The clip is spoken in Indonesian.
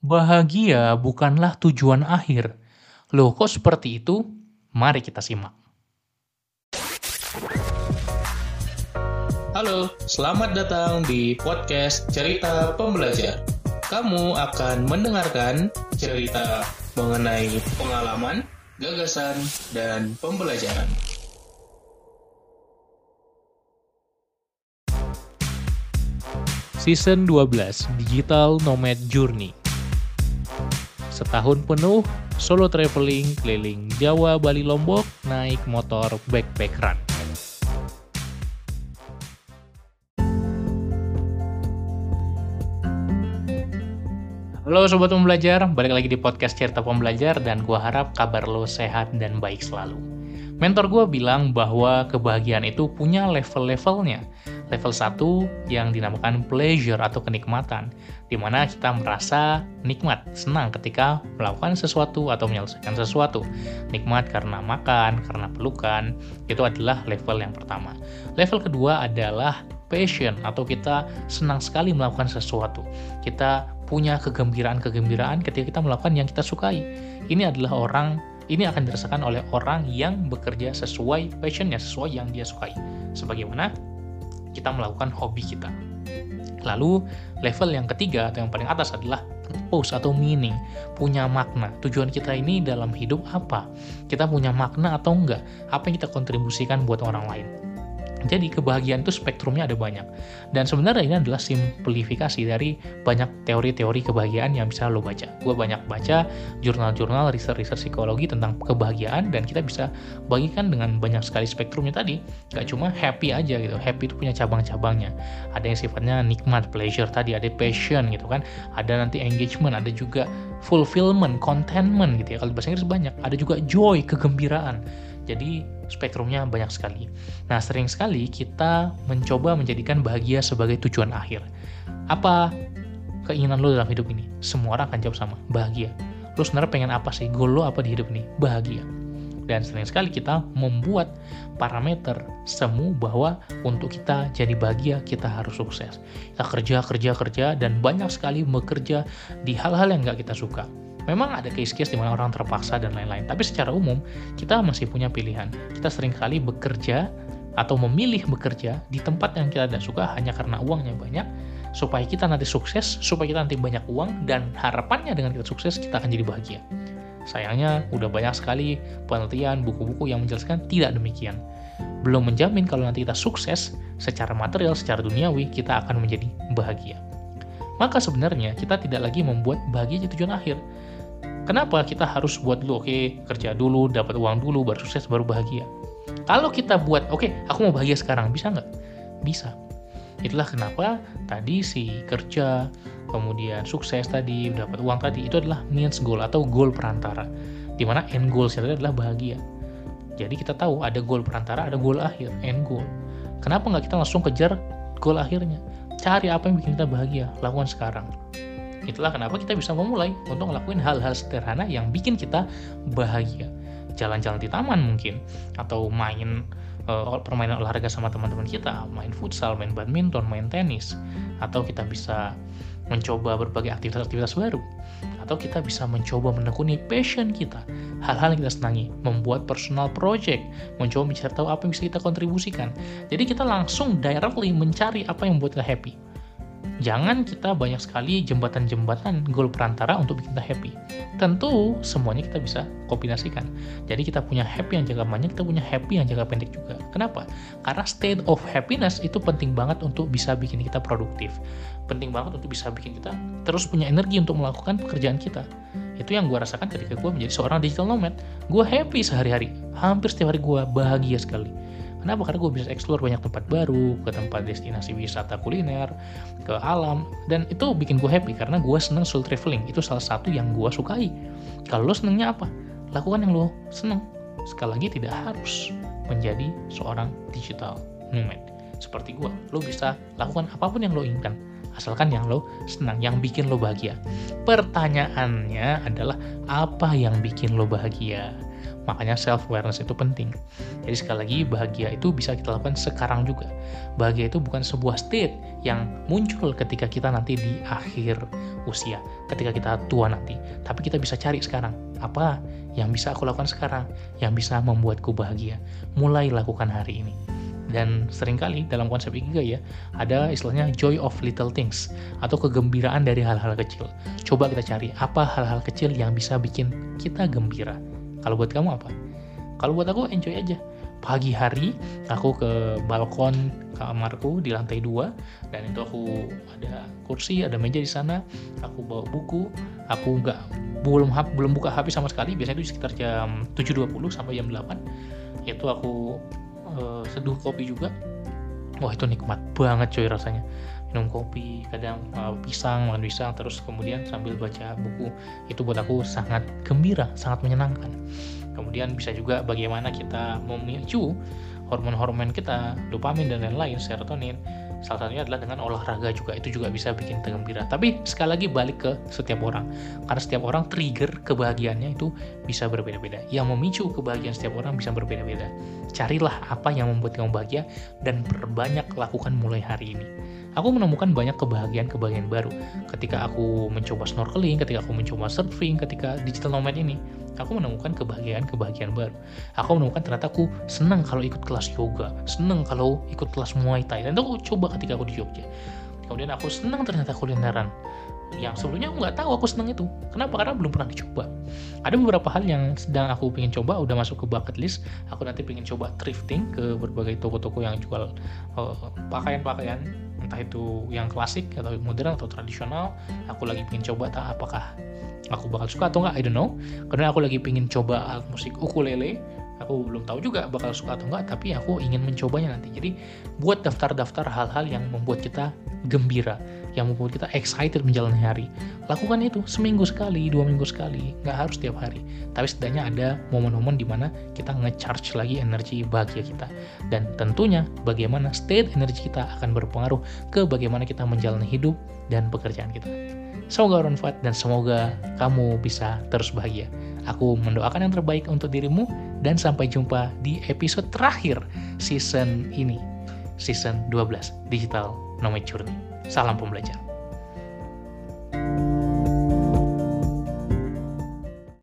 Bahagia bukanlah tujuan akhir. Loh, kok seperti itu? Mari kita simak. Halo, selamat datang di podcast Cerita Pembelajar. Kamu akan mendengarkan cerita mengenai pengalaman, gagasan, dan pembelajaran. Season 12 Digital Nomad Journey Setahun penuh, solo traveling keliling Jawa, Bali, Lombok, naik motor backpack. Halo Sobat Pembelajar, balik lagi di podcast Cerita Pembelajar dan gua harap kabar lo sehat dan baik selalu. Mentor gue bilang bahwa kebahagiaan itu punya level-levelnya. Level 1 yang dinamakan pleasure atau kenikmatan, di mana kita merasa nikmat, senang ketika melakukan sesuatu atau menyelesaikan sesuatu. Nikmat karena makan, karena pelukan, itu adalah level yang pertama. Level kedua adalah passion atau kita senang sekali melakukan sesuatu. Kita punya kegembiraan-kegembiraan ketika kita melakukan yang kita sukai. Ini adalah orang ini akan dirasakan oleh orang yang bekerja sesuai passionnya, sesuai yang dia sukai. Sebagaimana kita melakukan hobi kita. Lalu level yang ketiga atau yang paling atas adalah purpose atau meaning, punya makna. Tujuan kita ini dalam hidup apa? Kita punya makna atau enggak? Apa yang kita kontribusikan buat orang lain? Jadi kebahagiaan itu spektrumnya ada banyak. Dan sebenarnya ini adalah simplifikasi dari banyak teori-teori kebahagiaan yang bisa lo baca. Gue banyak baca jurnal-jurnal riset-riset psikologi tentang kebahagiaan dan kita bisa bagikan dengan banyak sekali spektrumnya tadi. Gak cuma happy aja gitu. Happy itu punya cabang-cabangnya. Ada yang sifatnya nikmat, pleasure tadi, ada passion gitu kan. Ada nanti engagement, ada juga fulfillment, contentment gitu ya. Kalau bahasa Inggris banyak. Ada juga joy, kegembiraan. Jadi spektrumnya banyak sekali. Nah, sering sekali kita mencoba menjadikan bahagia sebagai tujuan akhir. Apa keinginan lo dalam hidup ini? Semua orang akan jawab sama, bahagia. Lo sebenarnya pengen apa sih? Goal lo apa di hidup ini? Bahagia. Dan sering sekali kita membuat parameter semu bahwa untuk kita jadi bahagia kita harus sukses. Kita kerja, kerja, kerja, dan banyak sekali bekerja di hal-hal yang nggak kita suka Memang ada case-case di mana orang terpaksa dan lain-lain, tapi secara umum kita masih punya pilihan. Kita sering kali bekerja atau memilih bekerja di tempat yang kita tidak suka hanya karena uangnya banyak, supaya kita nanti sukses, supaya kita nanti banyak uang, dan harapannya dengan kita sukses kita akan jadi bahagia. Sayangnya, udah banyak sekali penelitian, buku-buku yang menjelaskan tidak demikian. Belum menjamin kalau nanti kita sukses secara material, secara duniawi, kita akan menjadi bahagia. Maka sebenarnya kita tidak lagi membuat bahagia jadi tujuan akhir, Kenapa kita harus buat dulu, oke, okay, kerja dulu, dapat uang dulu, baru sukses, baru bahagia. Kalau kita buat, oke, okay, aku mau bahagia sekarang, bisa nggak? Bisa. Itulah kenapa tadi si kerja, kemudian sukses tadi, dapat uang tadi, itu adalah means goal atau goal perantara. Di mana end goal itu adalah bahagia. Jadi kita tahu ada goal perantara, ada goal akhir, end goal. Kenapa nggak kita langsung kejar goal akhirnya? Cari apa yang bikin kita bahagia, lakukan sekarang. Itulah kenapa kita bisa memulai untuk ngelakuin hal-hal sederhana yang bikin kita bahagia. Jalan-jalan di taman mungkin, atau main uh, permainan olahraga sama teman-teman kita, main futsal, main badminton, main tenis, atau kita bisa mencoba berbagai aktivitas-aktivitas baru, atau kita bisa mencoba menekuni passion kita, hal-hal yang kita senangi, membuat personal project, mencoba mencari tahu apa yang bisa kita kontribusikan. Jadi kita langsung directly mencari apa yang membuat kita happy jangan kita banyak sekali jembatan-jembatan goal perantara untuk bikin kita happy. Tentu semuanya kita bisa kombinasikan. Jadi kita punya happy yang jangka panjang, kita punya happy yang jangka pendek juga. Kenapa? Karena state of happiness itu penting banget untuk bisa bikin kita produktif. Penting banget untuk bisa bikin kita terus punya energi untuk melakukan pekerjaan kita. Itu yang gue rasakan ketika gue menjadi seorang digital nomad. Gue happy sehari-hari. Hampir setiap hari gue bahagia sekali Kenapa? Karena gue bisa explore banyak tempat baru, ke tempat destinasi wisata kuliner, ke alam, dan itu bikin gue happy karena gue seneng solo traveling. Itu salah satu yang gue sukai. Kalau lo senengnya apa? Lakukan yang lo seneng. Sekali lagi tidak harus menjadi seorang digital nomad. Seperti gue, lo bisa lakukan apa pun yang lo inginkan asalkan yang lo senang, yang bikin lo bahagia. Pertanyaannya adalah apa yang bikin lo bahagia? Makanya self awareness itu penting. Jadi sekali lagi bahagia itu bisa kita lakukan sekarang juga. Bahagia itu bukan sebuah state yang muncul ketika kita nanti di akhir usia, ketika kita tua nanti. Tapi kita bisa cari sekarang apa yang bisa aku lakukan sekarang yang bisa membuatku bahagia. Mulai lakukan hari ini dan sering kali dalam konsep Ikigai ya ada istilahnya joy of little things atau kegembiraan dari hal-hal kecil coba kita cari apa hal-hal kecil yang bisa bikin kita gembira kalau buat kamu apa? Kalau buat aku enjoy aja. Pagi hari aku ke balkon kamarku di lantai dua dan itu aku ada kursi ada meja di sana aku bawa buku. Aku nggak belum belum buka HP sama sekali. Biasanya itu sekitar jam 7.20 sampai jam 8 itu aku uh, seduh kopi juga wah itu nikmat banget coy rasanya. Minum kopi kadang uh, pisang makan pisang terus kemudian sambil baca buku. Itu buat aku sangat gembira sangat menyenangkan. Kemudian bisa juga bagaimana kita memicu hormon-hormon kita dopamin dan lain-lain serotonin salah satunya adalah dengan olahraga juga. Itu juga bisa bikin gembira tapi sekali lagi balik ke setiap orang. Karena setiap orang trigger kebahagiaannya itu bisa berbeda-beda. Yang memicu kebahagiaan setiap orang bisa berbeda-beda. Carilah apa yang membuat kamu bahagia dan perbanyak lakukan mulai hari ini. Aku menemukan banyak kebahagiaan-kebahagiaan baru. Ketika aku mencoba snorkeling ketika aku mencoba surfing ketika digital nomad ini aku menemukan kebahagiaan-kebahagiaan baru. Aku menemukan ternyata aku senang kalau ikut kelas yoga, senang kalau ikut kelas muay thai. Dan itu aku coba ketika aku di Jogja. Kemudian aku senang ternyata kulineran yang sebelumnya aku nggak tahu aku senang itu. Kenapa? Karena belum pernah dicoba. Ada beberapa hal yang sedang aku pengen coba, udah masuk ke bucket list. Aku nanti pengen coba thrifting ke berbagai toko-toko yang jual pakaian eh, pakaian-pakaian, entah itu yang klasik atau modern atau tradisional. Aku lagi pengen coba tak apakah aku bakal suka atau enggak I don't know karena aku lagi pengen coba alat musik ukulele aku belum tahu juga bakal suka atau enggak tapi aku ingin mencobanya nanti. Jadi buat daftar-daftar hal-hal yang membuat kita gembira yang membuat kita excited menjalani hari lakukan itu seminggu sekali dua minggu sekali nggak harus tiap hari. Tapi setidaknya ada momen-momen di mana kita ngecharge lagi energi bahagia kita. Dan tentunya bagaimana state energi kita akan berpengaruh ke bagaimana kita menjalani hidup dan pekerjaan kita. Semoga bermanfaat dan semoga kamu bisa terus bahagia. Aku mendoakan yang terbaik untuk dirimu dan sampai jumpa di episode terakhir season ini. Season 12 Digital Nomad Journey. Salam pembelajar.